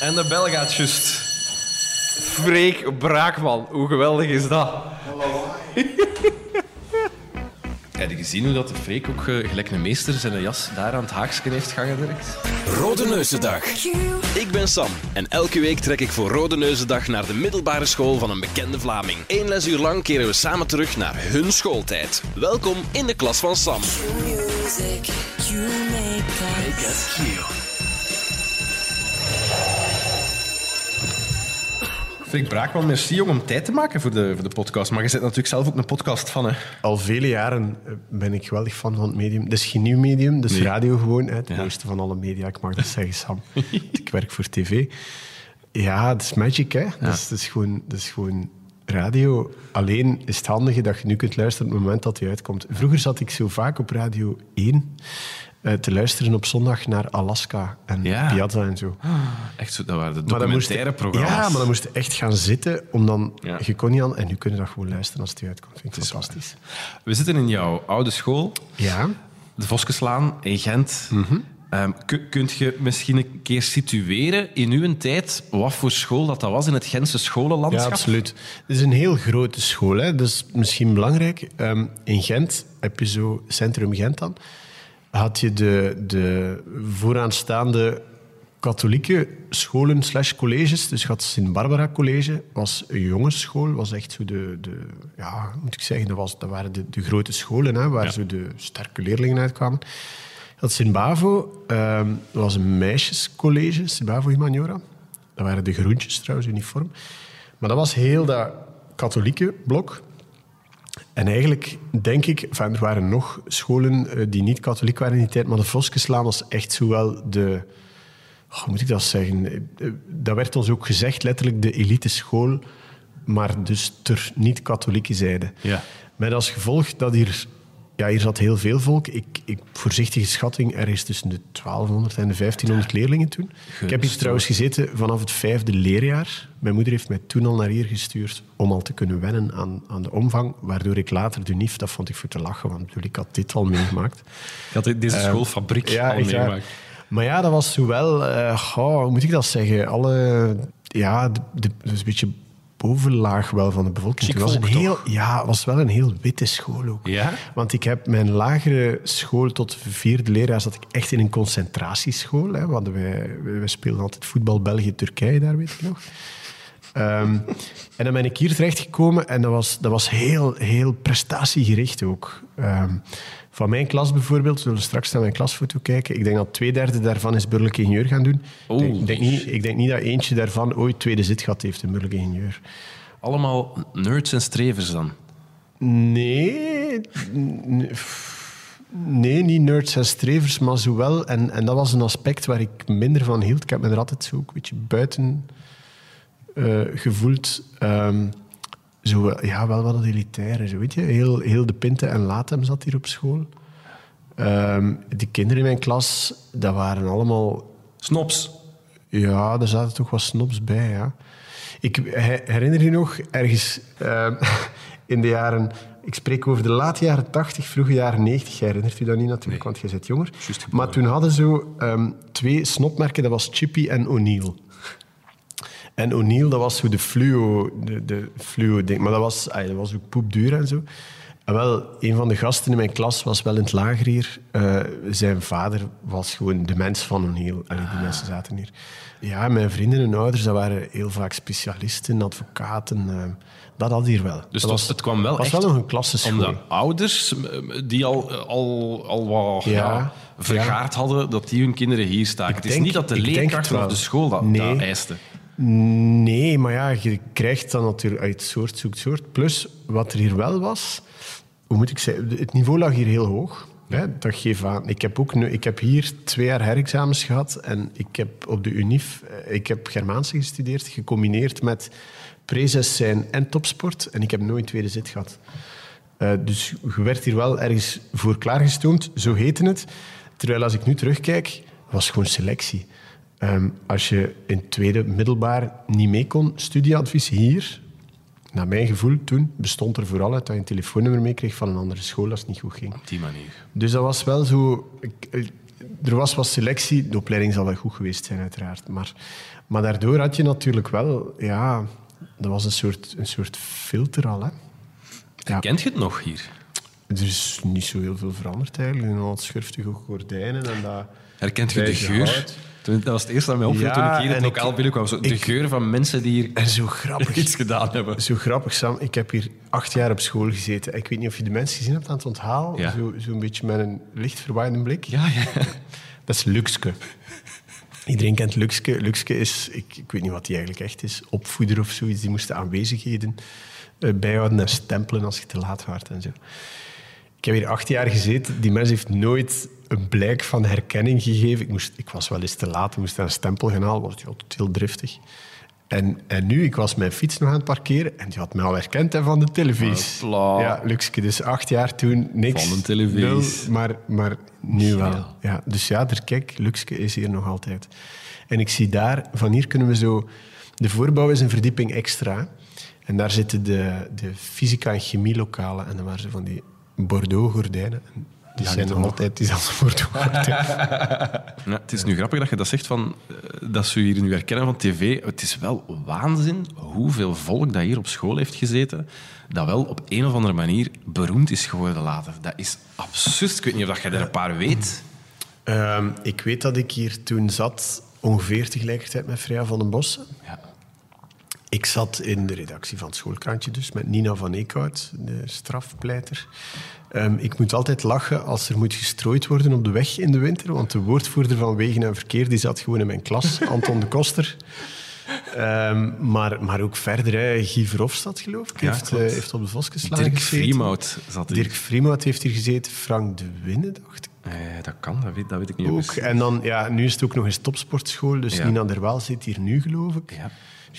En de bel gaat just. Freek Braakman, hoe geweldig is dat? Heb je gezien hoe dat de Freek ook eh, gelijk een meester zijn jas daar aan het haakje heeft gangen direct? Rode Neuzendag. Ik ben Sam en elke week trek ik voor Rode Neuzendag naar de middelbare school van een bekende Vlaming. Eén lesuur lang keren we samen terug naar hun schooltijd. Welkom in de klas van Sam. music you make us. Freek Braakman, merci jong om tijd te maken voor de, voor de podcast. Maar je zit natuurlijk zelf ook een podcast van, hè? Al vele jaren eh, ben ik geweldig fan van het medium. Het is geen nieuw medium, dus radio gewoon. Hè, het Ja. mooiste van alle media, ik mag dat zeggen, Sam. ik werk voor tv. Ja, het is magic, hè. Dus, het, is gewoon, het is gewoon radio. Alleen is het handige dat je nu kunt luisteren op het moment dat hij uitkomt. Vroeger zat ik zo vaak op Radio 1 eh, te luisteren op zondag naar Alaska en Ja. Piazza en zo. Echt zo, dat waren de moest documentaire programma's. Ja, maar dan moest je echt gaan zitten om dan... Ja. Je kon niet aan... En nu kunnen dat gewoon luisteren als het uitkomt. Vind ik is fantastisch. We zitten in jouw oude school, Ja. de Voskeslaan in Gent. Ku- kunt je misschien een keer situeren in uw tijd wat voor school dat, dat was in het Gentse Ja, scholenlandschap? absoluut. Het is een heel grote school. Hè. Dat is misschien belangrijk. Ehm, in Gent heb je zo Centrum Gent dan. Had je de, de vooraanstaande katholieke scholen slash colleges. Dus je had Sint-Barbara College, was een jongensschool. was echt zo de, de ja, moet ik zeggen, dat, was, dat waren de, de grote scholen hè, waar zo de sterke leerlingen uitkwamen. Je had Sint-Bavo, ehm, dat was een meisjescollege, Sint-Bavo Humaniora. Dat waren de groentjes trouwens, uniform. Maar dat was heel dat katholieke blok. En eigenlijk denk ik, enfin, er waren nog scholen eh, die niet katholiek waren in die tijd, maar de Voskeslaan was echt zowel de, oh, hoe moet ik dat zeggen? Eh, eh, Dat werd ons ook gezegd, letterlijk de elite school, maar dus ter niet-katholieke zijde. Ja. Met als gevolg dat hier, ja, hier zat heel veel volk. Ik, ik, voorzichtige schatting, er is tussen de 1200 en de 1500 leerlingen toen. Ik heb hier trouwens gezeten vanaf het vijfde leerjaar. Mijn moeder heeft mij toen al naar hier gestuurd om al te kunnen wennen aan, aan de omvang, waardoor ik later de NIF, dat vond ik voor te lachen, want ik bedoel, ik had dit al meegemaakt. Ik had deze schoolfabriek al meegemaakt. Maar ja, dat was zowel, goh, hoe moet ik dat zeggen? Alle, ja, de, de, dus een beetje bovenlaag wel van de bevolking. Chic Het was een heel, ja, het was wel een heel witte school ook. Ja? Want ik heb mijn lagere school tot vierde leerjaar zat ik echt in een concentratieschool. Hè. We, hadden wij, we speelden altijd voetbal België-Turkije daar, weet ik nog. Ehm, en dan ben ik hier terechtgekomen en dat was, dat was heel, heel prestatiegericht ook. Ehm, van mijn klas bijvoorbeeld, we zullen straks naar mijn klasfoto kijken. Ik denk dat twee derde daarvan is burgerlijk ingenieur gaan doen. Ik, denk, ik, denk niet, ik denk niet dat eentje daarvan ooit tweede zit gehad heeft in burgerlijk ingenieur. Allemaal nerds en strevers dan. Nee, nee, niet nerds en strevers, maar zowel. En, en dat was een aspect waar ik minder van hield. Ik heb me er altijd zo ook een beetje buiten eh, gevoeld. Ehm, zo, wel- ja, wel wat elitair. Zo, weet je? Heel, heel de Pinte en Latem zat hier op school. Ehm de kinderen in mijn klas, dat waren allemaal Snops. ja, er zaten toch wat snobs bij, ja. Ik he- herinner je nog, ergens ehm, in de jaren... Ik spreek over de late jaren 80, vroege jaren 90. Jij herinnert u dat niet natuurlijk, want jij bent jonger. Maar toen hadden ze twee snopmerken, dat was Chippy en O'Neill. En O'Neill, dat was zo de fluo, de, de fluo ding. Maar dat was, ay, dat was ook poepduur en zo. En wel, een van de gasten in mijn klas was wel in het lager hier. Eh, zijn vader was gewoon de mens van O'Neill. Allee, die mensen zaten hier. Ja, mijn vrienden en ouders, dat waren heel vaak specialisten, advocaten. eh, dat had hier wel. Dus dat het, het kwam wel was echt wel nog een klassenschool. om de ouders die al, al, al wat Ja. ja, vergaard hadden, dat die hun kinderen hier staken. Ik het is denk- niet dat de leerkracht of de school dat, Nee. dat eiste. Nee, maar ja, je krijgt dan natuurlijk uit soort zoekt soort. Plus, wat er hier wel was, hoe moet ik zeggen, het niveau lag hier heel hoog. Hè, dat geeft aan. Ik heb, ook nu, ik heb hier twee jaar herexamens gehad en ik heb op de UNIF, eh, ik heb Germaanse gestudeerd, gecombineerd met prezes zijn en topsport. En ik heb nooit tweede zit gehad. Eh, dus je werd hier wel ergens voor klaargestoomd, zo heette het. Terwijl als ik nu terugkijk, was gewoon selectie. Ehm, als je in tweede middelbaar niet mee kon, studieadvies hier, naar mijn gevoel toen, bestond er vooral uit dat je een telefoonnummer meekreeg van een andere school als het niet goed ging. Op die manier. Dus dat was wel zo... ik- er was wat selectie. De opleiding zal wel goed geweest zijn, uiteraard. Maar, maar daardoor had je natuurlijk wel... Ja, dat was een soort, een soort filter al. Hè. Ja. Kent je het nog hier? Er is niet zo heel veel veranderd eigenlijk. En al schurftige gordijnen en dat... Herkent je de geur? hout. Toen, dat was het eerste dat mij opviel Ja, toen ik hier in het lokaal binnenkwam. Zo, de geur van mensen die hier En zo grappig. iets gedaan hebben. Zo grappig, Sam. Ik heb hier acht jaar op school gezeten. Ik weet niet of je de mensen gezien hebt aan het onthaal. Ja. Zo, zo een beetje met een licht verwaaiende blik. Ja, ja. Dat is Luxke. Iedereen kent Luxke. Luxke is, ik, ik weet niet wat die eigenlijk echt is, opvoeder of zoiets. Die moesten aanwezigheden eh, bijhouden en stempelen als je te laat waart en zo. Ik heb hier acht jaar gezeten. Die mens heeft nooit een blijk van herkenning gegeven. Ik, moest, ik was wel eens te laat, ik moest een stempel gaan halen. was hij altijd heel driftig. En, en nu, ik was mijn fiets nog aan het parkeren en die had mij al herkend hè, van de televisie. Hopla. Ja, Luxke. Dus acht jaar toen, niks. Van de televisie. Nul, maar, maar nu wel. Ja, dus ja, er, kijk, Luxke is hier nog altijd. En ik zie daar, van hier kunnen we zo... De voorbouw is een verdieping extra. En daar zitten de, de fysica- en chemielokalen. En dan waren ze van die Bordeaux-gordijnen. Die zijn toch altijd diezelfde Bordeaux-gordijnen. Ja, het is nu grappig dat je dat zegt, van, eh, dat ze je hier nu herkennen van tv. Het is wel waanzin hoeveel volk dat hier op school heeft gezeten, dat wel op een of andere manier beroemd is geworden later. Dat is absurd. Ik weet niet of dat jij er een paar weet. Ehm, ik weet dat ik hier toen zat, ongeveer tegelijkertijd met Freya van den Bossen. Ja. Ik zat in de redactie van het schoolkrantje dus, met Nina van Eekhout, de strafpleiter. Ehm, ik moet altijd lachen als er moet gestrooid worden op de weg in de winter, want de woordvoerder van Wegen en Verkeer die zat gewoon in mijn klas, Anton de Koster. Ehm, maar, maar ook verder, hè, Guy Verhofstadt, geloof ik, Ja, heeft, eh, heeft op de Vosgeslaan Dirk gezeten. Vriemout zat hier. Dirk heeft hier gezeten, Frank de Winne, dacht ik. Eh, dat kan, dat weet, dat weet ik niet. Ook. En dan, ja, nu is het ook nog eens topsportschool, dus Ja. Nina Derwaal zit hier nu, geloof ik. Ja.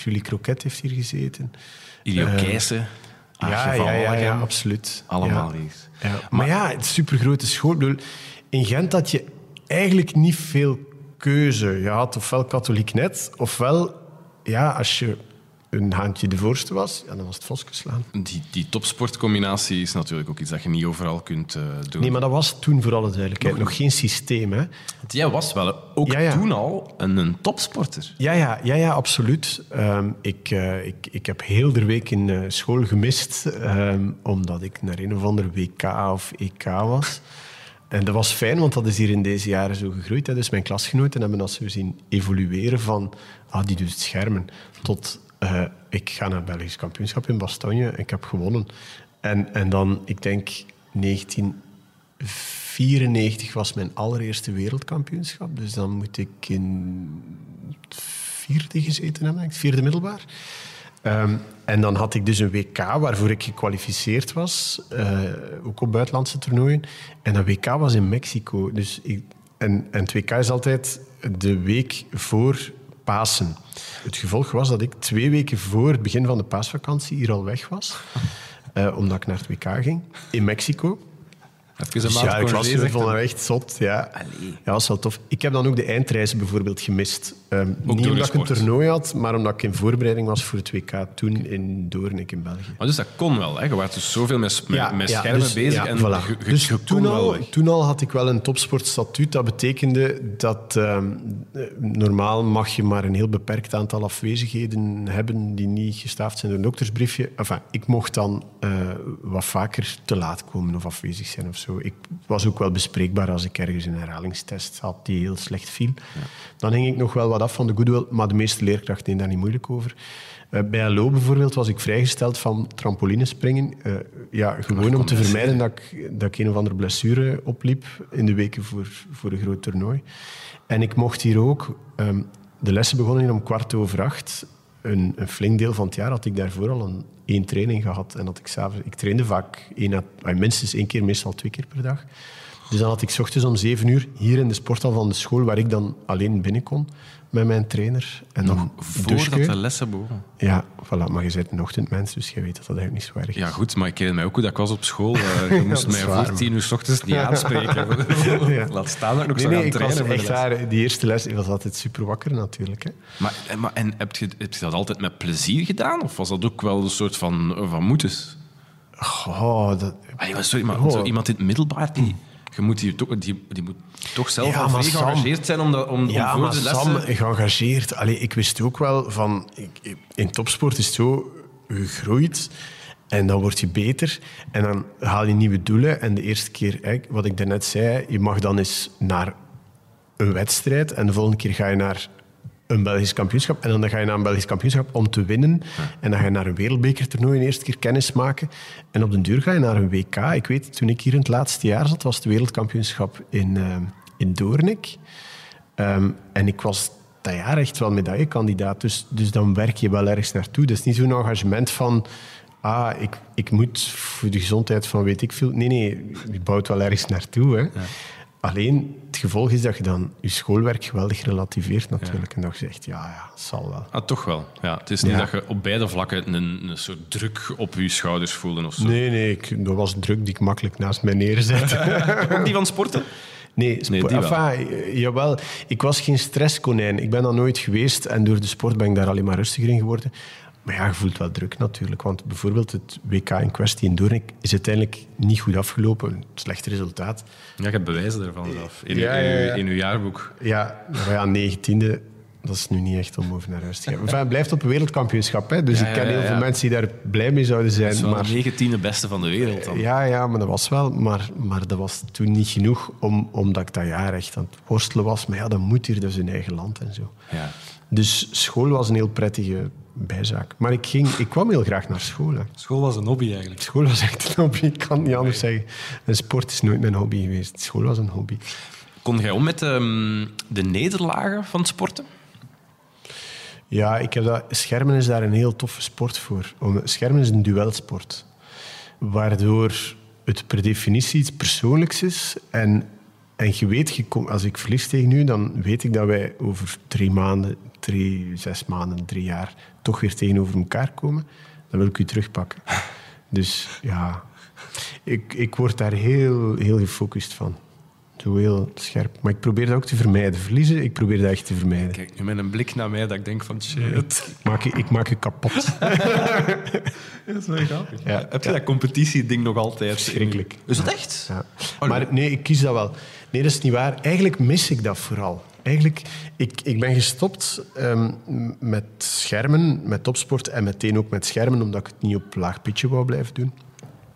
Julie Croquet heeft hier gezeten. Ilio Eh, Keijsen, Ja, ja, ja, ja, absoluut. Allemaal hier. Ja. Maar, ja, het supergrote school. Bedoel, in Gent had je eigenlijk niet veel keuze. Je had ofwel katholiek net, ofwel, ja, als je een haantje de voorste was, ja, dan was het Voskeslaan. Die, die topsportcombinatie is natuurlijk ook iets dat je niet overal kunt eh, doen. Nee, maar dat was toen voor alle duidelijkheid nog geen systeem. Hè? Jij was wel ook Ja, ja. toen al een, een topsporter. Ja, ja, ja, ja absoluut. Ehm, ik, eh, ik, ik heb heel de week in eh, school gemist, ehm, omdat ik naar een of ander WK of EK was. En dat was fijn, want dat is hier in deze jaren zo gegroeid. Hè. Dus mijn klasgenoten hebben dat zo zien evolueren van... Ah, die doet het schermen. Tot, eh, ik ga naar het Belgisch kampioenschap in Bastogne. Ik heb gewonnen. En, en dan, ik denk, 1994 was mijn allereerste wereldkampioenschap. Dus dan moet ik in het vierde gezeten hebben, het vierde middelbaar. Ehm, en dan had ik dus een WK waarvoor ik gekwalificeerd was, eh, ook op buitenlandse toernooien. En dat WK was in Mexico. Dus ik, en, en het WK is altijd de week voor Het gevolg was dat ik twee weken voor het begin van de paasvakantie hier al weg was. eh, omdat ik naar het WK ging, in Mexico. Heb je Dus een ja, maand ik was hij? dat echt zot. Ja. Allee. ja, dat was wel tof. Ik heb dan ook de eindreizen bijvoorbeeld gemist. Ehm, niet omdat ik een toernooi had, maar omdat ik in voorbereiding was voor het WK toen in Doornik in België. Maar dus dat kon wel. Hè. Je was dus zoveel met, met, met schermen dus- bezig. ja, en voilà. dus je kon toen wel al, toen al had ik wel een topsportstatuut. Dat betekende dat ehm, eh, normaal mag je maar een heel beperkt aantal afwezigheden hebben die niet gestaafd zijn door een doktersbriefje. Enfin, ik mocht dan eh, wat vaker te laat komen of afwezig zijn of zo. Ik was ook wel bespreekbaar als ik ergens een herhalingstest had die heel slecht viel. Dan hing ik nog wel wat af van de goodwill, maar de meeste leerkrachten deden daar niet moeilijk over. Eh, bij LO bijvoorbeeld was ik vrijgesteld van trampolinespringen. Eh, ja, gewoon om te vermijden dat ik, dat ik een of andere blessure opliep in de weken voor, voor een groot toernooi. En ik mocht hier ook... ehm, de lessen begonnen hier om kwart over acht. Een, een flink deel van het jaar had ik daarvoor al een, één training gehad. En dat ik, ik trainde vaak één, minstens één keer, meestal twee keer per dag. Dus dan had ik ochtends om zeven uur hier in de sporthal van de school, waar ik dan alleen binnen kon met mijn trainer. En dan Voordat de lessen begonnen. Ja, voilà. Maar je bent een ochtendmens, dus je weet dat dat eigenlijk niet zo erg is. Ja, goed, maar ik herinner mij ook hoe dat ik was op school. Eh, je moest mij voor tien uur s ochtends niet aanspreken. Ja. Laat staan dat ik nog Nee, zo nee, gaan ik was echt waar. Die eerste les ik was altijd super wakker natuurlijk. Hè. Maar, eh, maar, en heb je, heb je dat altijd met plezier gedaan? Of was dat ook wel een soort van, van moetes? Oh, dat, Allee, sorry, maar Oh. zo iemand in het middelbaar die Je moet die, toch- die, die moet toch zelf Ja, al geëngageerd zijn om, dat, om, Ja, om voor de lessen... Sam, geëngageerd. Allee, ik wist ook wel van... ik- in topsport is het zo, je groeit en dan word je beter. En dan haal je nieuwe doelen. En de eerste keer, hè, wat ik daarnet zei, je mag dan eens naar een wedstrijd. En de volgende keer ga je naar een Belgisch kampioenschap. En dan ga je naar een Belgisch kampioenschap om te winnen. En dan ga je naar een wereldbekertoernooi een eerste keer kennis maken. En op den duur ga je naar een WK. Ik weet, toen ik hier in het laatste jaar zat, was het wereldkampioenschap in, eh, in Doornik. Ehm, en ik was dat jaar echt wel medaillekandidaat. Dus, dus dan werk je wel ergens naartoe. Dat is niet zo'n engagement van... Ah, ik, ik moet voor de gezondheid van weet ik veel... Nee, nee, je bouwt wel ergens naartoe. Hè. Alleen, het gevolg is dat je dan je schoolwerk geweldig relativeert natuurlijk. En dat je zegt, ja, ja, het zal wel. Ah, toch wel. Ja, het is niet Ja. dat je op beide vlakken een, een soort druk op je schouders voelde of zo. Nee, nee, ik, dat was druk die ik makkelijk naast mij neerzet. Ook die van sporten? Nee, spo- Nee, die wel. enfin, jawel. Ik was geen stresskonijn. Ik ben dat nooit geweest en door de sport ben ik daar alleen maar rustiger in geworden. Maar ja, je voelt wel druk natuurlijk. Want bijvoorbeeld het WK in kwestie in Doornik is uiteindelijk niet goed afgelopen. Een slecht resultaat. Ja, je hebt bewijzen daarvan zelf. In, Ja, in, ja, uw- ja. in uw jaarboek. Ja, maar ja, negentiende, dat is nu niet echt om over naar huis te gaan. Enfin, het blijft op een wereldkampioenschap. Hè. Dus Ja, ik ken ja, heel ja. veel mensen die daar blij mee zouden zijn. Dat maar... de negentiende beste van de wereld dan. Ja, ja, maar dat was wel. Maar, maar dat was toen niet genoeg om, omdat ik dat jaar echt aan het worstelen was. Maar ja, dat moet hier, is hun eigen land en zo. Ja. Dus school was een heel prettige bijzaak. Maar ik, ging, ik kwam heel graag naar school. Hè. School was een hobby eigenlijk. School was echt een hobby, ik kan het niet anders zeggen. En sport is nooit mijn hobby geweest. School was een hobby. Kon jij om met ehm, de nederlagen van het sporten? Ja, ik heb dat, schermen is daar een heel toffe sport voor. Om- Schermen is een duelsport. Waardoor het per definitie iets persoonlijks is. En, en je weet, je kom- als ik verlies tegen u, dan weet ik dat wij over drie maanden, drie, zes maanden, drie jaar toch weer tegenover elkaar komen. Dan wil ik u terugpakken. Dus ja, ik, ik word daar heel, heel gefocust van. Zo heel scherp. Maar ik probeer dat ook te vermijden. Verliezen, ik probeer dat echt te vermijden. Kijk, nu met een blik naar mij dat ik denk van shit. Ik maak je, ik maak je kapot. Dat is wel grappig. Ja. Heb je dat competitieding nog altijd? Verschrikkelijk. Is dat echt? Ja. Maar nee, ik kies dat wel. Nee, dat is niet waar. Eigenlijk mis ik dat vooral. Eigenlijk, ik, ik ben gestopt ehm, met schermen, met topsport en meteen ook met schermen, omdat ik het niet op laag pitje wou blijven doen.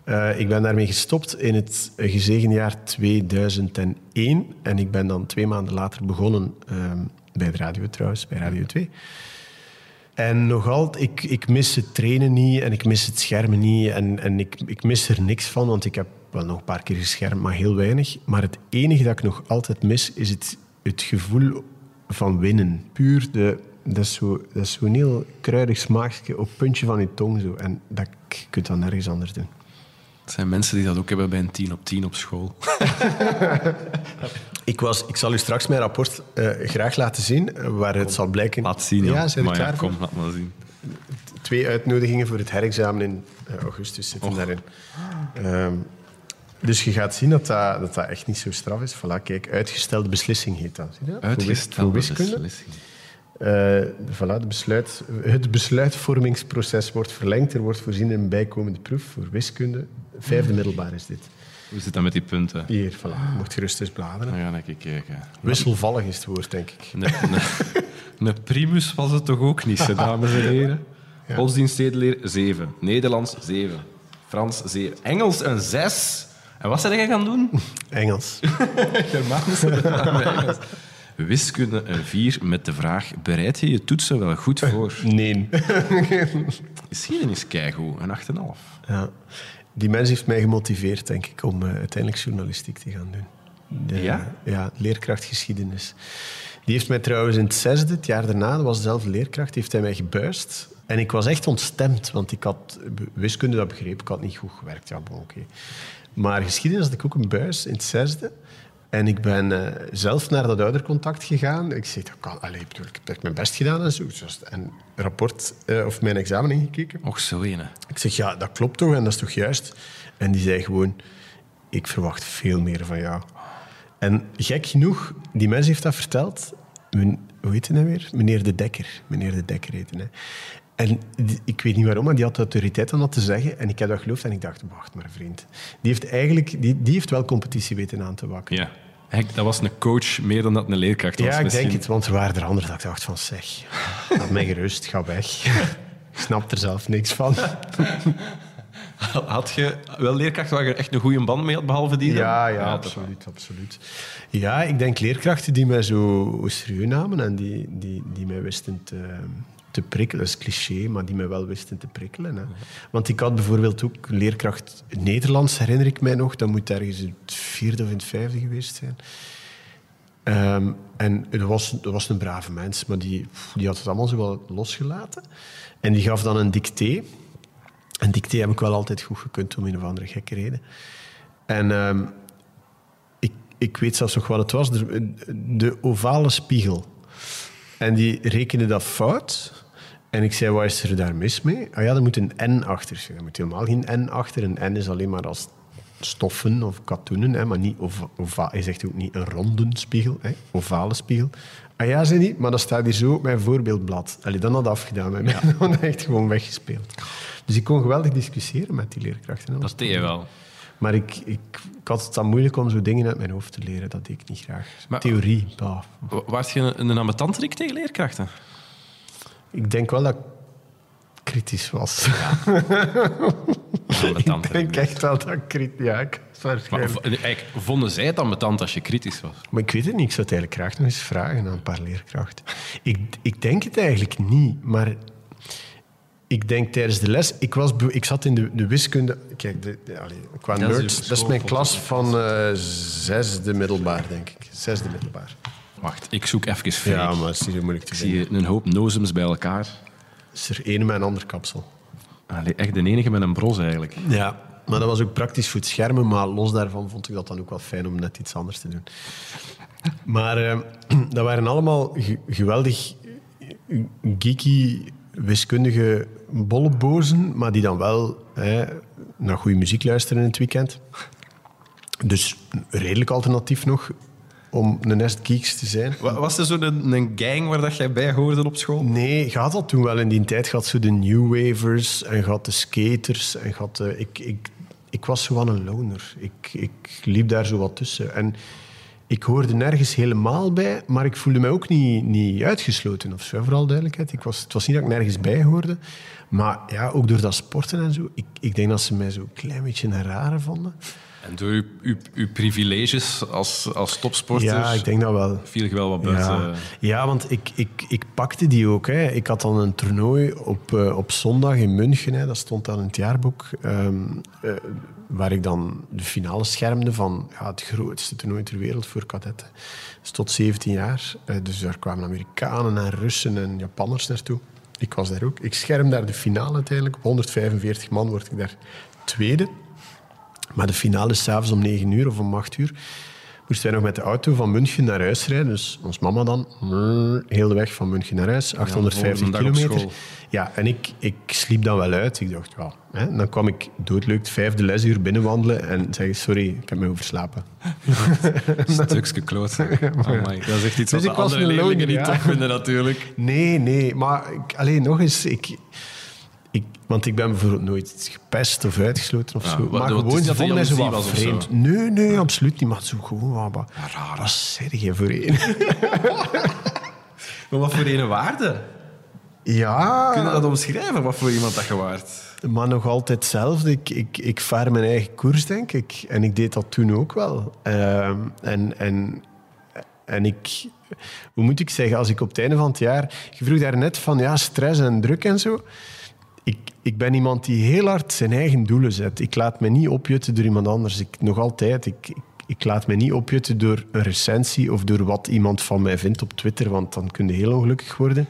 Eh, ik ben daarmee gestopt in het gezegen jaar 2001 en ik ben dan twee maanden later begonnen ehm, bij de radio trouwens, bij Radio 2. En nog altijd, ik, ik mis het trainen niet en ik mis het schermen niet. En, en ik, ik mis er niks van, want ik heb wel nog een paar keer geschermd, maar heel weinig. Maar het enige dat ik nog altijd mis, is het, het gevoel van winnen. Puur, de, dat is zo- dat is zo'n heel kruidig smaakje op het puntje van je tong. Zo. En dat je kunt dat nergens anders doen. Het zijn mensen die dat ook hebben bij een 10 op 10 op school. Ik, was, ik zal u straks mijn rapport eh, graag laten zien, eh, waar het zal blijken... Laat zien, Ja, Maar ja, klaar voor? kom, laat maar zien. twee uitnodigingen voor het herexamen in eh, augustus zitten daarin. Ehm, dus je gaat zien dat dat, dat dat echt niet zo straf is. Voilà, kijk, uitgestelde beslissing heet dat. Zie je dat? Uitgestelde beslissing. Eh, voilà, de besluit, het besluitvormingsproces wordt verlengd. Er wordt voorzien in een bijkomende proef voor wiskunde. Vijfde middelbaar is dit. Hoe zit dat met die punten? Hier, voilà. Je mocht gerust eens bladeren. Dan ga ik kijken. Wisselvallig is het woord, denk ik. Een, een, een primus was het toch ook niet, hè, dames en heren? Godsdienststedenleer 7. Nederlands 7. Frans 7. Engels een 6. En wat zijn jij gaan doen? Engels. Germaans. Engels. Wiskunde een 4 met de vraag: bereid je je toetsen wel goed voor? Nee. Geschiedenis keigoed, een 8,5. Ja. Die mens heeft mij gemotiveerd, denk ik, om eh, uiteindelijk journalistiek te gaan doen. De- Ja? Ja, leerkracht geschiedenis. Die heeft mij trouwens in het zesde, het jaar daarna, dat was dezelfde leerkracht, heeft hij mij gebuist. En ik was echt ontstemd, want ik had wiskunde, dat begreep ik, had niet goed gewerkt. Ja, bon, oké. Maar geschiedenis had ik ook een buis in het zesde. En ik ben eh, zelf naar dat oudercontact gegaan. Ik zeg, dat kan, allee, ik bedoel, ik heb mijn best gedaan en zo. En rapport eh, of mijn examen ingekeken. Och, zo. Ik zeg, ja, dat klopt toch en dat is toch juist? En die zei gewoon, ik verwacht veel meer van jou. En gek genoeg, die mens heeft dat verteld. Hoe heet hij nou weer? Meneer De Dekker. Meneer De Dekker heette hij. En die- ik weet niet waarom, maar die had de autoriteit om dat te zeggen. En ik heb dat geloofd en ik dacht, wacht maar vriend. Die heeft eigenlijk die, die heeft wel competitie weten aan te wakkeren. Ja. Eigenlijk, dat was een coach meer dan dat een leerkracht was. Ja, ik misschien. denk het, want er waren er anderen dat ik dacht van, zeg, laat mij gerust, ga weg. ik snap er zelf niks van. Had je wel leerkrachten waar je echt een goede band mee had, behalve die? dan? Ja, ja, absoluut, absoluut. Ja, ik denk leerkrachten die mij zo serieus namen en die, die, die mij wisten te, te prikkelen. Dat is cliché, maar die mij wel wisten te prikkelen. Hè. Want ik had bijvoorbeeld ook leerkracht Nederlands, herinner ik mij nog. Dat moet ergens in het vierde of in het vijfde geweest zijn. Ehm, en dat was, dat was een brave mens, maar die, die had het allemaal zo wel losgelaten. En die gaf dan een dicté. En dicté heb ik wel altijd goed gekund om een of andere gekke reden. En ehm, ik, ik weet zelfs nog wat het was. De, de ovale spiegel. En die rekende dat fout. En ik zei, wat is er daar mis mee? Ah ja, er moet een N achter zijn. Er moet helemaal geen N achter. Een N is alleen maar als stoffen of katoenen, hè, maar niet ova- Hij zegt ook niet een ronde spiegel, hè, ovale spiegel. Ah ja, zei niet, maar dat staat hier zo op mijn voorbeeldblad. Allee, dan had dat afgedaan met mij. Dan echt gewoon weggespeeld. Dus ik kon geweldig discussiëren met die leerkrachten. Dat deed je wel. Maar ik, ik, ik had het dan moeilijk om zo dingen uit mijn hoofd te leren. Dat deed ik niet graag. Maar- Theorie, bah. Wa- Waart je een, een tegen leerkrachten? Ik denk wel dat ik kritisch was. ik denk echt wel dat ik kritisch... Ja, ik eigenlijk, vonden zij het ambetant als je kritisch was? Maar ik weet het niet. Ik zou het eigenlijk graag nog eens vragen aan een paar leerkrachten. Ik, ik denk het eigenlijk niet, maar ik denk tijdens de les... Ik, was, ik zat in de, de wiskunde... Kijk, de, de- allee, qua Dat is nerds, dat is mijn klas van eh, zesde middelbaar, denk ik. Zesde middelbaar. Wacht, ik zoek even fake. Ja, maar het is niet zo moeilijk te Ik vinden. zie een hoop nozems bij elkaar. Is er één met een ander kapsel. Allee, echt de enige met een bros eigenlijk. Ja, maar dat was ook praktisch voor het schermen. Maar los daarvan vond ik dat dan ook wel fijn om net iets anders te doen. Maar eh, dat waren allemaal ge- geweldig eh, geeky, wiskundige bollebozen. Maar die dan wel hè, naar goede muziek luisteren in het weekend. Dus redelijk alternatief nog om een nest geeks te zijn. Wa- Was er zo'n een, een gang waar dat jij bij hoorde op school? Nee, had dat toen wel in die tijd. Had zo de New Wavers en had de skaters. En had de, ik, ik, ik was zo een loner. Ik, ik liep daar zo wat tussen. En ik hoorde nergens helemaal bij, maar ik voelde mij ook niet, niet uitgesloten of zo, vooral duidelijkheid. Ik was, het was niet dat ik nergens bij hoorde. Maar ja, ook door dat sporten en zo. Ik, ik denk dat ze mij zo een klein beetje een rare vonden. En door uw, uw, uw privileges als, als topsporter Ja, ik denk dat wel. viel je wel wat buiten. Ja, ja want ik, ik, ik pakte die ook. Hè. Ik had dan een toernooi op, eh, op zondag in München. Hè. Dat stond dan in het jaarboek. ehm, eh, waar ik dan de finale schermde van ja, het grootste toernooi ter wereld voor kadetten. Dus tot 17 jaar. Eh, dus daar kwamen Amerikanen en Russen en Japanners naartoe. Ik was daar ook. Ik scherm daar de finale uiteindelijk. Op 145 man word ik daar tweede. Maar de finale is s'avonds om 9 uur of om 8 uur. Moesten wij nog met de auto van München naar huis rijden. Dus ons mama dan, heel de weg van München naar huis, 850 volgende dag op kilometer. Ja, en ik, ik sliep dan wel uit. Ik dacht, ja. Hè. Dan kwam ik doodleuk het vijfde lesuur binnenwandelen en zei sorry, ik heb me overslapen. Stukje kloot. Amai, Dat is echt iets Dus wat ik de was andere leerlingen niet ja. tof vinden natuurlijk. Nee, nee, maar alleen nog eens, ik, ik, want ik ben bijvoorbeeld nooit gepest of uitgesloten of Ja, zo. Maar gewoon, ze dat vonden mij zo wat vreemd. Nee, nee, absoluut niet. Maar zo gewoon wat, wat, wat zeg je voor een? Maar wat voor een waarde? Ja, Kun je dat omschrijven, wat voor iemand dat je waard? maar nog altijd hetzelfde. Ik, ik, ik vaar mijn eigen koers, denk ik. En ik deed dat toen ook wel. Ehm, en, en, en ik... Hoe moet ik zeggen? Als ik op het einde van het jaar... Je vroeg daarnet van ja, stress en druk en zo. Ik, ik ben iemand die heel hard zijn eigen doelen zet. Ik laat me niet opjutten door iemand anders. Ik, nog altijd. Ik, ik, ik laat me niet opjutten door een recensie of door wat iemand van mij vindt op Twitter, want dan kun je heel ongelukkig worden.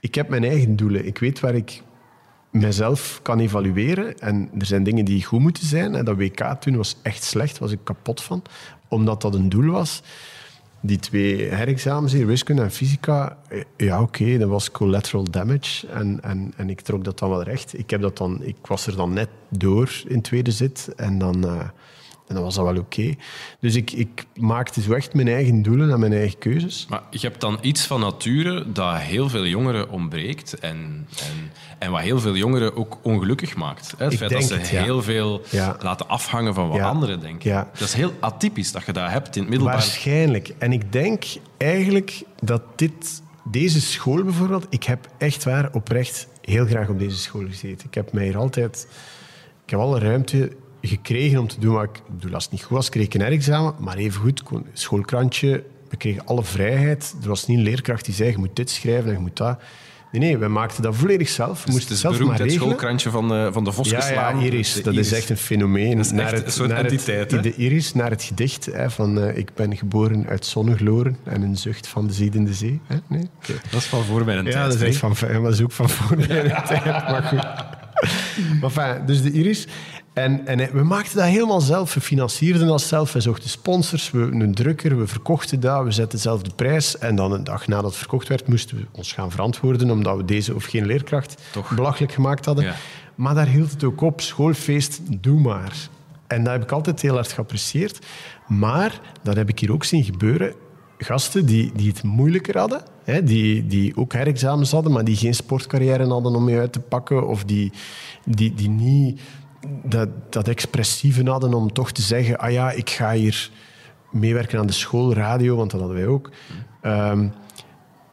Ik heb mijn eigen doelen. Ik weet waar ik mezelf kan evalueren. En er zijn dingen die goed moeten zijn. En dat WK toen was echt slecht, was ik kapot van. Omdat dat een doel was. Die twee herexamens hier, wiskunde en fysica, eh, ja oké, dat was collateral damage. En, en, en ik trok dat dan wel recht. Ik, heb dat dan, ik was er dan net door in tweede zit. En dan, eh, En dan was dat wel oké. Dus ik, ik maakte zo echt mijn eigen doelen en mijn eigen keuzes. Maar je hebt dan iets van nature dat heel veel jongeren ontbreekt en, en, en wat heel veel jongeren ook ongelukkig maakt. Hè? Het Ik feit dat ze het, ja. heel veel Ja. laten afhangen van wat Ja. anderen denken. Ja. Dat is heel atypisch dat je dat hebt in het middelbaar. Waarschijnlijk. En ik denk eigenlijk dat dit, deze school bijvoorbeeld, ik heb echt waar oprecht heel graag op deze school gezeten. Ik heb mij hier altijd, ik heb alle ruimte gekregen om te doen wat ik, bedoel, als het niet goed was, kreeg ik een examen, maar even goed, schoolkrantje, we kregen alle vrijheid. Er was niet een leerkracht die zei, je moet dit schrijven en je moet dat. Nee, nee, wij maakten dat volledig zelf. We Dus moesten het is het zelf beroemd, het schoolkrantje van de, van de Ja, ja. Iris. De Dat is echt een fenomeen. Dat is echt een soort naar entiteit? Het, de Iris, naar het gedicht hè, van eh, ik ben geboren uit zonnegloren en een zucht van de ziedende zee. Hè? Nee? Dat is van voor mijn tijd. Ja, dat is echt van, ja, maar dat is ook van voor mijn tijd. Maar goed. Maar enfin, dus de Iris. En, en we maakten dat helemaal zelf. We financierden dat zelf. We zochten sponsors, we, een drukker, we verkochten dat. We zetten zelf de prijs. En dan een dag nadat het verkocht werd, moesten we ons gaan verantwoorden omdat we deze of geen leerkracht Toch. belachelijk gemaakt hadden. Ja. Maar daar hield het ook op. Schoolfeest, doe maar. En dat heb ik altijd heel hard geapprecieerd. Maar, dat heb ik hier ook zien gebeuren, gasten die, die het moeilijker hadden, hè, die, die ook herexamens hadden, maar die geen sportcarrière hadden om mee uit te pakken, of die, die, die niet dat, dat expressieve hadden om toch te zeggen, ah ja, ik ga hier meewerken aan de schoolradio, want dat hadden wij ook. Ehm,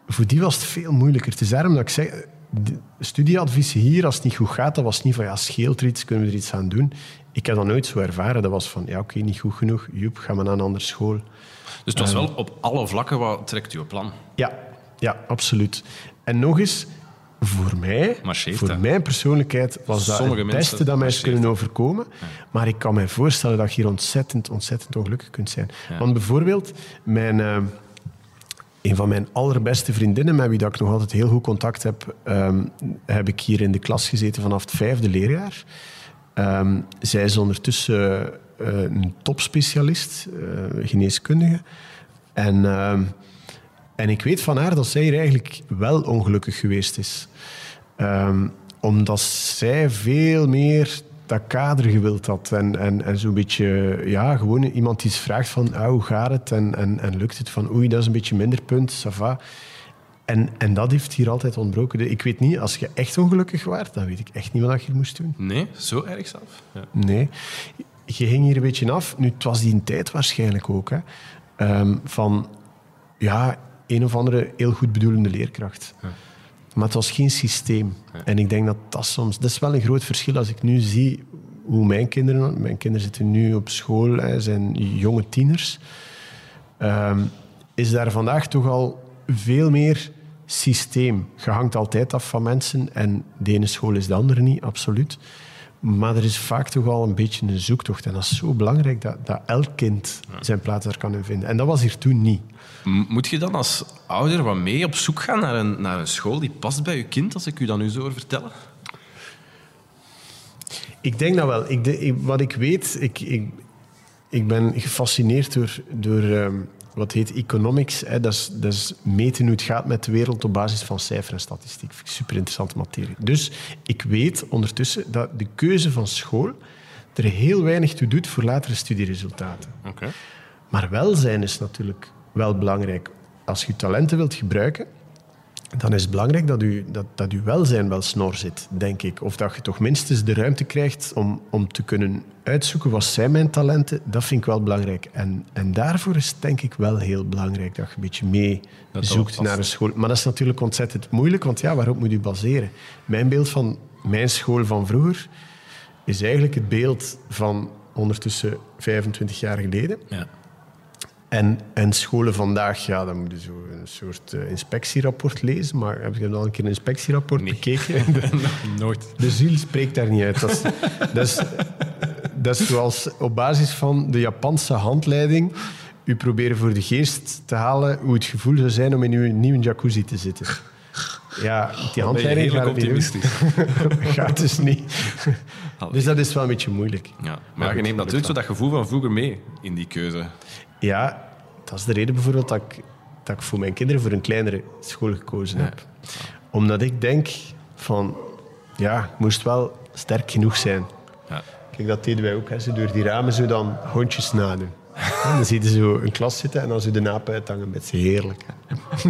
voor die was het veel moeilijker. Het is daarom dat ik zeg, de studieadviezen hier, als het niet goed gaat, dat was niet van, ja, scheelt er iets, kunnen we er iets aan doen. Ik heb dat nooit zo ervaren. Dat was van, ja, oké, niet goed genoeg, joep, ga maar naar een andere school. Dus het was wel op alle vlakken wat trekt uw plan. Ja, ja, absoluut. En nog eens, voor mij, Marcheert voor dat? mijn persoonlijkheid, was dat Sommige het beste dat mij is kunnen overkomen. Maar ik kan me voorstellen dat je hier ontzettend, ontzettend ongelukkig kunt zijn. Want bijvoorbeeld, mijn, eh, een van mijn allerbeste vriendinnen, met wie dat ik nog altijd heel goed contact heb, ehm, heb ik hier in de klas gezeten vanaf het vijfde leerjaar. Ehm, zij is ondertussen eh, een topspecialist, eh, geneeskundige. En... en ik weet van haar dat zij hier eigenlijk wel ongelukkig geweest is. Ehm, omdat zij veel meer dat kader gewild had. En, en, en zo'n beetje, ja, gewoon iemand die eens vraagt van, ah, hoe gaat het? En, en, en lukt het? Van, oei, dat is een beetje minder punt, ça va. En, en dat heeft hier altijd ontbroken. Ik weet niet, als je echt ongelukkig waart, dan weet ik echt niet wat je hier moest doen. Nee, zo erg zelf. Ja. Nee. Je ging hier een beetje af. Nu, het was die een tijd waarschijnlijk ook. Hè, ehm, van, ja, een of andere heel goed bedoelende leerkracht. Maar het was geen systeem. En ik denk dat dat soms... Dat is wel een groot verschil als ik nu zie hoe mijn kinderen... Mijn kinderen zitten nu op school, hè, zijn jonge tieners. Ehm, is daar vandaag toch al veel meer systeem. Je hangt altijd af van mensen en de ene school is de andere niet, absoluut. Maar er is vaak toch al een beetje een zoektocht. En dat is zo belangrijk dat, dat elk kind zijn plaats daar kan in vinden. En dat was hier toen niet. Moet je dan als ouder wat mee op zoek gaan naar een, naar een school die past bij je kind, als ik u dat nu zo hoor vertellen? Ik denk dat wel. Ik, de- ik- wat ik weet, ik, ik, ik ben gefascineerd door, door ehm, wat heet economics. Hè. Dat, is, dat is meten hoe het gaat met de wereld op basis van cijfer en statistiek. Vind ik super interessante materie. Dus ik weet ondertussen dat de keuze van school er heel weinig toe doet voor latere studieresultaten. Oké. Maar welzijn is natuurlijk wel belangrijk. Als je talenten wilt gebruiken, dan is het belangrijk dat je dat, dat uw welzijn wel snor zit, denk ik. Of dat je toch minstens de ruimte krijgt om, om te kunnen uitzoeken wat zijn mijn talenten. Dat vind ik wel belangrijk. En, en daarvoor is het denk ik wel heel belangrijk dat je een beetje mee dat zoekt naar een school. Maar dat is natuurlijk ontzettend moeilijk, want ja, waarop moet je baseren? Mijn beeld van mijn school van vroeger is eigenlijk het beeld van ondertussen 25 jaar geleden. Ja. En, en scholen vandaag, ja, dan moet je zo een soort eh, inspectierapport lezen. Maar heb je al een keer een inspectierapport bekeken? De, Nooit. de ziel spreekt daar niet uit. Dat is, dat is, dat is zoals op basis van de Japanse handleiding u proberen voor de geest te halen hoe het gevoel zou zijn om in uw nieuwe jacuzzi te zitten. Ja, die je handleiding gaat gaat dus niet. Dus dat is wel een beetje moeilijk. Ja. Maar je neemt natuurlijk zo dat gevoel van vroeger mee in die keuze. Ja, dat is de reden bijvoorbeeld dat ik, dat ik voor mijn kinderen voor een kleinere school gekozen heb. Omdat ik denk van, ja, ik moest wel sterk genoeg zijn. Ja. Kijk, dat deden wij ook. Hè. Zo door die ramen zo dan hondjes nadoen. En dan zie je zo een klas zitten en dan zo de napen uithangen met ze heerlijk. hè.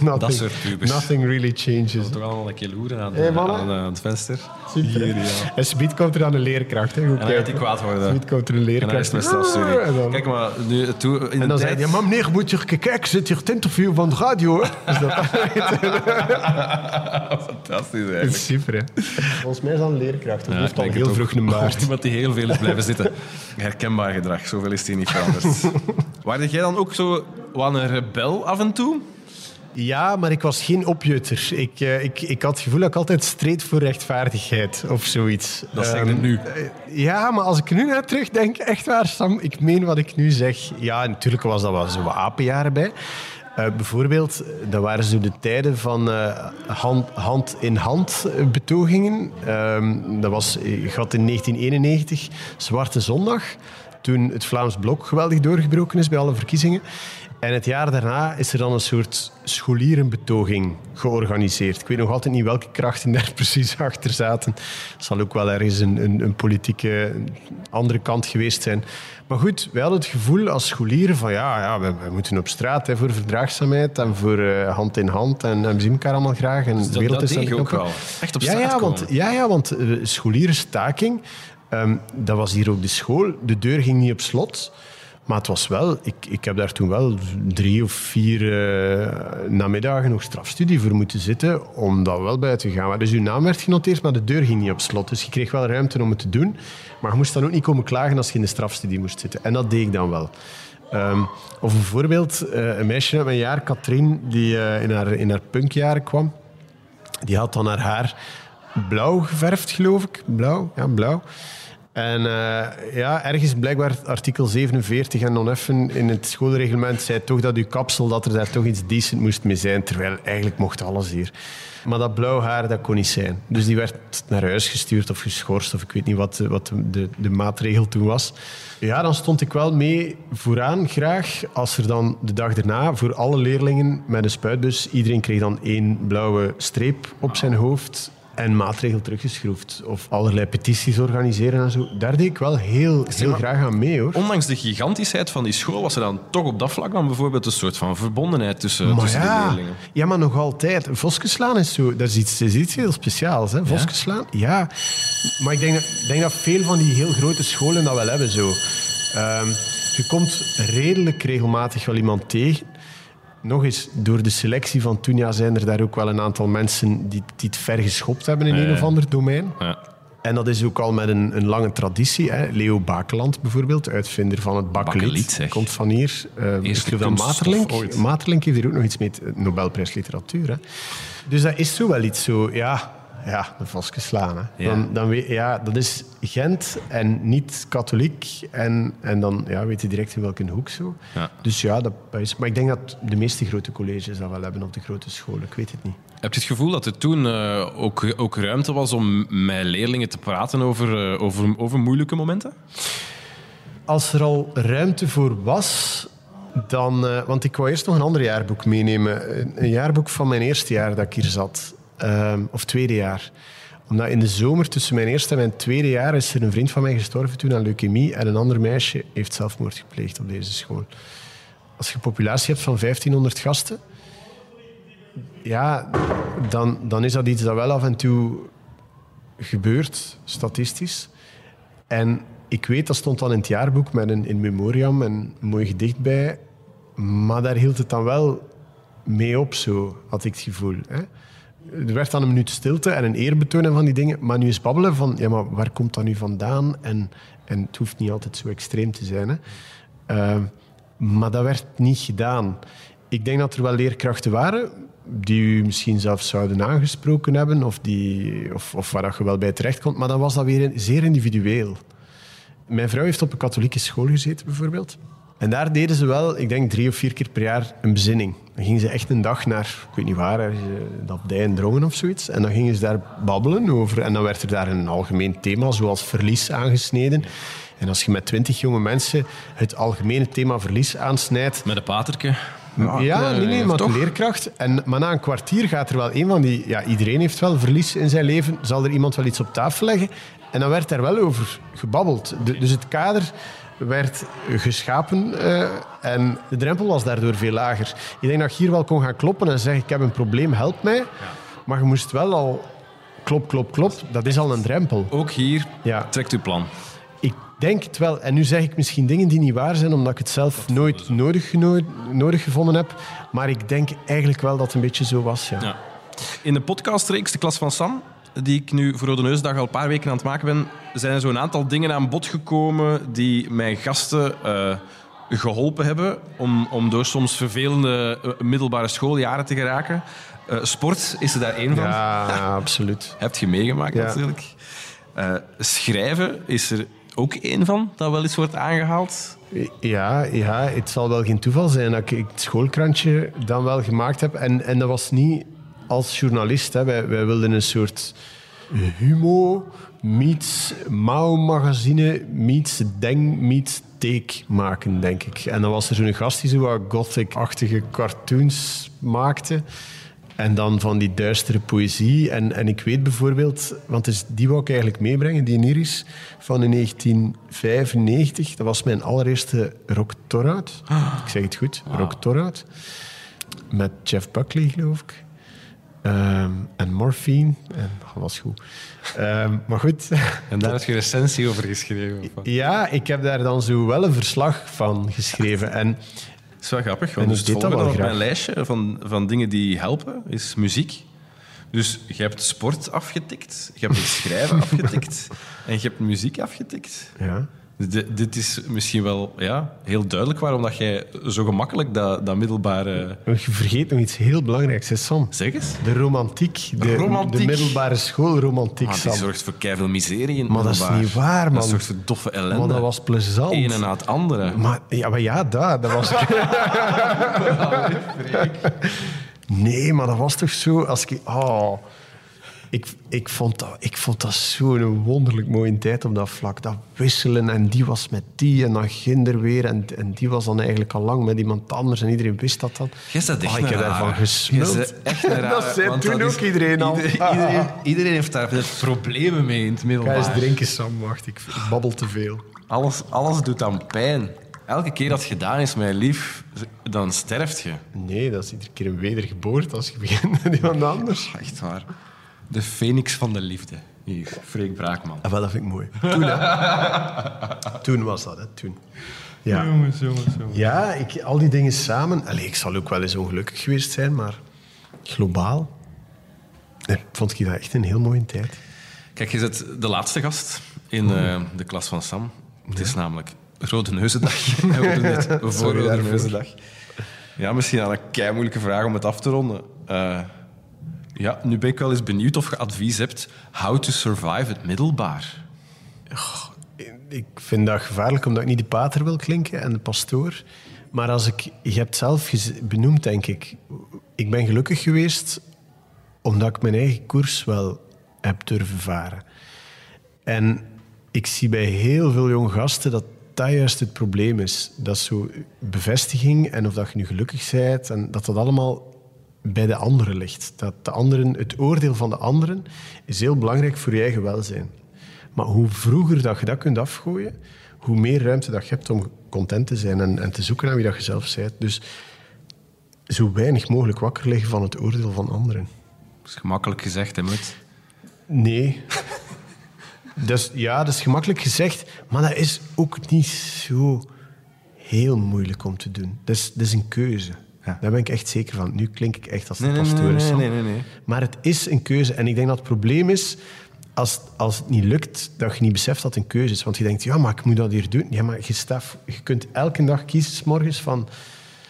nothing, Dat soort pubers. Nothing really changes. Toch allemaal een keer loeren aan, Hey, aan, aan het venster. Hier, ja. En subiet komt er aan een leerkracht. Hè. En dan gaat hij kwaad worden. Subiet komt er een En dan leerkracht. is het met strafstudie. En dan, Kijk maar, nu, toe, in en de dan zei tijd... hij, ja, maar meneer, moet je kijken, zit hier het interview van de radio. Hè? Dus dat, Fantastisch dat eigenlijk. is super, hè. Volgens mij is dat een leerkracht. Of Ja, heeft ik al heel vroeg een baard. Iemand die heel veel is blijven zitten. Herkenbaar gedrag, zoveel is die niet veranderd. Waarde jij dan ook zo wat een rebel af en toe? Ja, maar ik was geen opjutter. Ik, eh, ik, ik had het gevoel dat ik altijd streed voor rechtvaardigheid of zoiets. Dat zeg je Ehm, nu. eh, Ja, maar als ik nu naar terugdenk, echt waar, Sam, ik meen wat ik nu zeg. Ja, natuurlijk was dat wel zo wat apenjaren bij. Eh, bijvoorbeeld, dat waren zo de tijden van eh, hand, hand in hand betogingen. Ehm, dat was, ik had in 1991 Zwarte Zondag, toen het Vlaams Blok geweldig doorgebroken is bij alle verkiezingen. En het jaar daarna is er dan een soort scholierenbetoging georganiseerd. Ik weet nog altijd niet welke krachten daar precies achter zaten. Het zal ook wel ergens een, een, een politieke andere kant geweest zijn. Maar goed, wij hadden het gevoel als scholieren van ja, ja we, we moeten op straat hè, voor verdraagzaamheid en voor eh, hand in hand. En, en we zien elkaar allemaal graag. En de dat- wereld dat is je ook wel. Echt op ja, straat ja, want, komen. ja, ja, want eh, scholierenstaking, ehm, dat was hier ook de school. De deur ging niet op slot. Maar het was wel, ik, ik heb daar toen wel drie of vier eh, namiddagen nog strafstudie voor moeten zitten om dat wel bij te gaan. Dus uw naam werd genoteerd, maar de deur ging niet op slot. Dus je kreeg wel ruimte om het te doen. Maar je moest dan ook niet komen klagen als je in de strafstudie moest zitten. En dat deed ik dan wel. Ehm, of bijvoorbeeld eh, een meisje uit mijn jaar, Katrien, die eh, in, haar, in haar punkjaren kwam. Die had dan haar haar blauw geverfd, geloof ik. Blauw, ja, blauw. En eh, ja, ergens blijkbaar artikel 47 en even in het schoolreglement zei toch dat uw kapsel, dat er daar toch iets decent moest mee zijn. Terwijl eigenlijk mocht alles hier. Maar dat blauw haar, dat kon niet zijn. Dus die werd naar huis gestuurd of geschorst, of ik weet niet wat, wat de, de maatregel toen was. Ja, dan stond ik wel mee vooraan graag. Als er dan de dag daarna voor alle leerlingen met een spuitbus, iedereen kreeg dan één blauwe streep op zijn hoofd en maatregel teruggeschroefd. Of allerlei petities organiseren en zo. Daar deed ik wel heel, heel maar- graag aan mee, hoor. Ondanks de gigantischheid van die school was er dan toch op dat vlak dan bijvoorbeeld een soort van verbondenheid tussen, tussen de ja, leerlingen. ja, maar nog altijd. Voskeslaan is zo... Dat is iets, is iets heel speciaals, hè. Voskeslaan, ja. Maar ik denk, denk dat veel van die heel grote scholen dat wel hebben, zo. Ehm, je komt redelijk regelmatig wel iemand tegen. Nog eens, door de selectie van toen ja, zijn er daar ook wel een aantal mensen die, die het ver geschopt hebben in Ja, een of ander domein. Ja. En dat is ook al met een, een lange traditie. Hè. Leo Bakeland bijvoorbeeld, uitvinder van het bakkelied, komt van hier. Uh, Eerste kunststof Materlink. Materlink heeft hier ook nog iets mee, te- Nobelprijs literatuur. Hè. Dus dat is zo wel iets zo, ja, ja de vastgeslaan. Hè. Ja. Dan, dan weet, ja, dat is Gent en niet katholiek. En, en dan ja, weet je direct in welke hoek zo. Ja. Dus ja, dat is, maar ik denk dat de meeste grote colleges dat wel hebben op de grote scholen. Ik weet het niet. Heb je het gevoel dat er toen eh, ook, ook ruimte was om met leerlingen te praten over, eh, over, over moeilijke momenten? Als er al ruimte voor was, dan... eh, want ik wou eerst nog een ander jaarboek meenemen. Een, een jaarboek van mijn eerste jaar dat ik hier zat. Ehm, of tweede jaar. Omdat in de zomer tussen mijn eerste en mijn tweede jaar is er een vriend van mij gestorven toen aan leukemie en een ander meisje heeft zelfmoord gepleegd op deze school. Als je een populatie hebt van 1500 gasten, ja, dan, dan is dat iets dat wel af en toe gebeurt, statistisch. En ik weet, dat stond dan in het jaarboek met een in memoriam en een mooi gedicht bij. Maar daar hield het dan wel mee op, zo had ik het gevoel. Hè? Er werd dan een minuut stilte en een eerbetoon en van die dingen. Maar nu is babbelen van, ja, maar waar komt dat nu vandaan? En, en het hoeft niet altijd zo extreem te zijn. Hè? Eh, maar dat werd niet gedaan. Ik denk dat er wel leerkrachten waren die u misschien zelfs zouden aangesproken hebben of, die, of, of waar je wel bij terecht komt. Maar dan was dat weer zeer individueel. Mijn vrouw heeft op een katholieke school gezeten, bijvoorbeeld. En daar deden ze wel, ik denk drie of vier keer per jaar, een bezinning. Dan gingen ze echt een dag naar, ik weet niet waar, eh, de abdij in Drongen of zoiets. En dan gingen ze daar babbelen over. En dan werd er daar een algemeen thema, zoals verlies, aangesneden. En als je met twintig jonge mensen het algemene thema verlies aansnijdt, Met een paterke. Ja, eh, nee, nee, maar toch? de leerkracht. En, maar na een kwartier gaat er wel een van die... Ja, iedereen heeft wel verlies in zijn leven. Zal er iemand wel iets op tafel leggen? En dan werd daar wel over gebabbeld. De- dus het kader werd geschapen eh, en de drempel was daardoor veel lager. Ik denk dat je hier wel kon gaan kloppen en zeggen ik heb een probleem, help mij. Maar je moest wel al... Klop, klop, klop. Dat is al een drempel. Ook hier Ja. trekt uw plan. Ik denk het wel. En nu zeg ik misschien dingen die niet waar zijn, omdat ik het zelf nooit nodig gevonden heb. Maar ik denk eigenlijk wel dat het een beetje zo was. Ja. Ja. In de podcastreeks De Klas van Sam, die ik nu voor Rode Neusdag al een paar weken aan het maken ben, zijn er zo'n aantal dingen aan bod gekomen die mijn gasten eh, geholpen hebben om, om door soms vervelende eh, middelbare schooljaren te geraken. Eh, sport is er daar één van. Ja, absoluut. Heb je meegemaakt Ja. natuurlijk. Schrijven is er ook één van, dat wel eens wordt aangehaald. Ja, ja, het zal wel geen toeval zijn dat ik het schoolkrantje dan wel gemaakt heb. En, en dat was niet als journalist. Hè. Wij, wij wilden een soort humo meets Mao-magazine meets Deng meets Take maken, denk ik. En dan was er zo'n gast die zo wat gothic-achtige cartoons maakte. En dan van die duistere poëzie. En, en ik weet bijvoorbeeld, want dus die wou ik eigenlijk meebrengen, die Iris van in 1995. Dat was mijn allereerste rocktoruit. Ik zeg het goed, rocktoruit. Met Jeff Buckley, geloof ik. Ehm, en Morphine. En dat was goed. Ehm, maar goed, En daar heb je recensie over geschreven. of wat? ja, ik heb daar dan zo wel een verslag van geschreven. En Dat is wel grappig, want dus het deed dat volgende op mijn lijstje van, van dingen die helpen is muziek. Dus je hebt sport afgetikt, je hebt het schrijven afgetikt en je hebt muziek afgetikt. ja, D- dit is misschien wel ja, heel duidelijk waarom dat jij zo gemakkelijk dat, dat middelbare... je vergeet nog iets heel belangrijks, hè, Sam. Zeg eens. De romantiek. De, Romantiek. de middelbare schoolromantiek, Ah, die zorgt voor keiveel miserie in Maar dat is niet waar, man. Dat zorgt voor doffe ellende. Maar dat was plezant. Ene na het andere. Maar, ja, maar ja, dat, dat was... nee, maar dat was toch zo... Als ik, oh, ik, ik, vond dat, ik vond dat zo'n wonderlijk mooie tijd op dat vlak. Dat wisselen en die was met die en dan ginder weer. En, en die was dan eigenlijk al lang met iemand anders en iedereen wist dat dan. Bent echt Oh, ik heb daarvan gesmuld. bent echt rare, Dat zei toen ook iedereen al. Iedereen, iedereen, iedereen heeft daar problemen mee in het Ga middelbaar. eens drinken, Sam. Wacht, ik, ik babbel te veel. Alles, alles doet dan pijn. Elke keer dat het gedaan is, mijn lief, dan sterft je. Nee, dat is iedere keer een wedergeboorte als je begint met iemand anders. Echt waar. De phoenix van de liefde. Hier, Freek Braakman. Ah, wel, dat vind ik mooi. Toen, hè. Toen was dat, hè. Toen. Ja, Jongens, jongens, jongens. ja ik, al die dingen samen... Allee, ik zal ook wel eens ongelukkig geweest zijn, maar globaal nee, vond ik dat echt een heel mooie tijd. Kijk, je zit de laatste gast in eh, de klas van Sam. Het is namelijk Rode Neuzendag. En we doen dit voor Sorry Rode. Neuzendag. Ja, misschien al een kei moeilijke vraag om het af te ronden. Eh, ja, nu ben ik wel eens benieuwd of je advies hebt. How to survive het middelbaar. Ik vind dat gevaarlijk omdat ik niet de pater wil klinken en de pastoor. Maar als ik, je hebt zelf benoemd, denk ik. Ik ben gelukkig geweest omdat ik mijn eigen koers wel heb durven varen. En ik zie bij heel veel jonge gasten dat dat juist het probleem is. Dat zo bevestiging en of dat je nu gelukkig bent en dat dat allemaal bij de anderen ligt. Dat de anderen, het oordeel van de anderen is heel belangrijk voor je eigen welzijn. Maar hoe vroeger dat je dat kunt afgooien, hoe meer ruimte dat je hebt om content te zijn en, en te zoeken naar wie dat je zelf bent. Dus zo weinig mogelijk wakker liggen van het oordeel van anderen. Dat is gemakkelijk gezegd, hè? Nee. dus, ja, dat is gemakkelijk gezegd, maar dat is ook niet zo heel moeilijk om te doen. Dat is, dat is een keuze. Daar ben ik echt zeker van. Nu klink ik echt als de Nee, nee, nee, pastoor. nee, nee, nee, nee. Maar het is een keuze. En ik denk dat het probleem is, als, als het niet lukt, dat je niet beseft dat het een keuze is. Want je denkt, ja, maar ik moet dat hier doen. Ja, maar je, staat, je kunt elke dag kiezen, 's morgens van...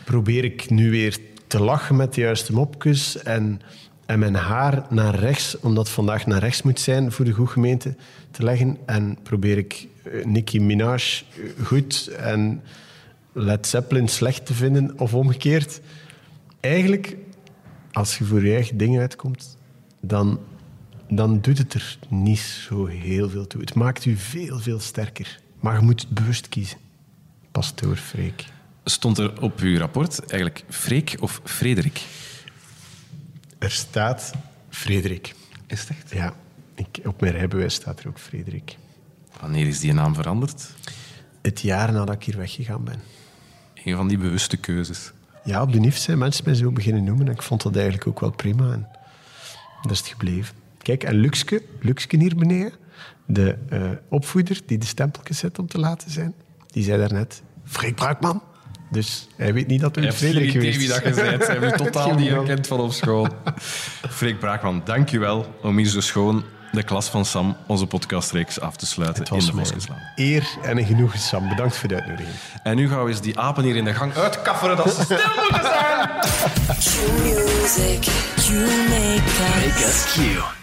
Probeer ik nu weer te lachen met de juiste mopjes en, en mijn haar naar rechts, omdat het vandaag naar rechts moet zijn voor de goede gemeente, te leggen. En probeer ik eh, Nicki Minaj eh, goed en Led Zeppelin slecht te vinden, of omgekeerd. Eigenlijk, als je voor je eigen dingen uitkomt, dan, dan doet het er niet zo heel veel toe. Het maakt u veel, veel sterker. Maar je moet het bewust kiezen. Pastoor Freek. stond er op uw rapport eigenlijk Freek of Frederik? Er staat Frederik. Is het echt? Ja, ik, op mijn rijbewijs staat er ook Frederik. Wanneer is die naam veranderd? Het jaar nadat ik hier weggegaan ben. Een van die bewuste keuzes. Ja, op de NIF zijn mensen mij zo beginnen noemen. En ik vond dat eigenlijk ook wel prima. En dat is het gebleven. Kijk, en Luxke, Luxke hier beneden, de eh, opvoeder die de stempeltjes zet om te laten zijn, die zei daarnet, Freek Braakman. Dus hij weet niet dat we Hij het heeft Frederik geen idee geweest wie dat je bent. Hij heeft totaal niet herkend van op school. Freek Braakman, dank je wel om hier zo schoon de klas van Sam, onze podcastreeks, af te sluiten Het in de Voskenslaan. eer en een genoegen, Sam. Bedankt voor de uitnodiging. En nu gaan we eens die apen hier in de gang uitkafferen dat ze stil moeten zijn. Q music, makers. Make us Q.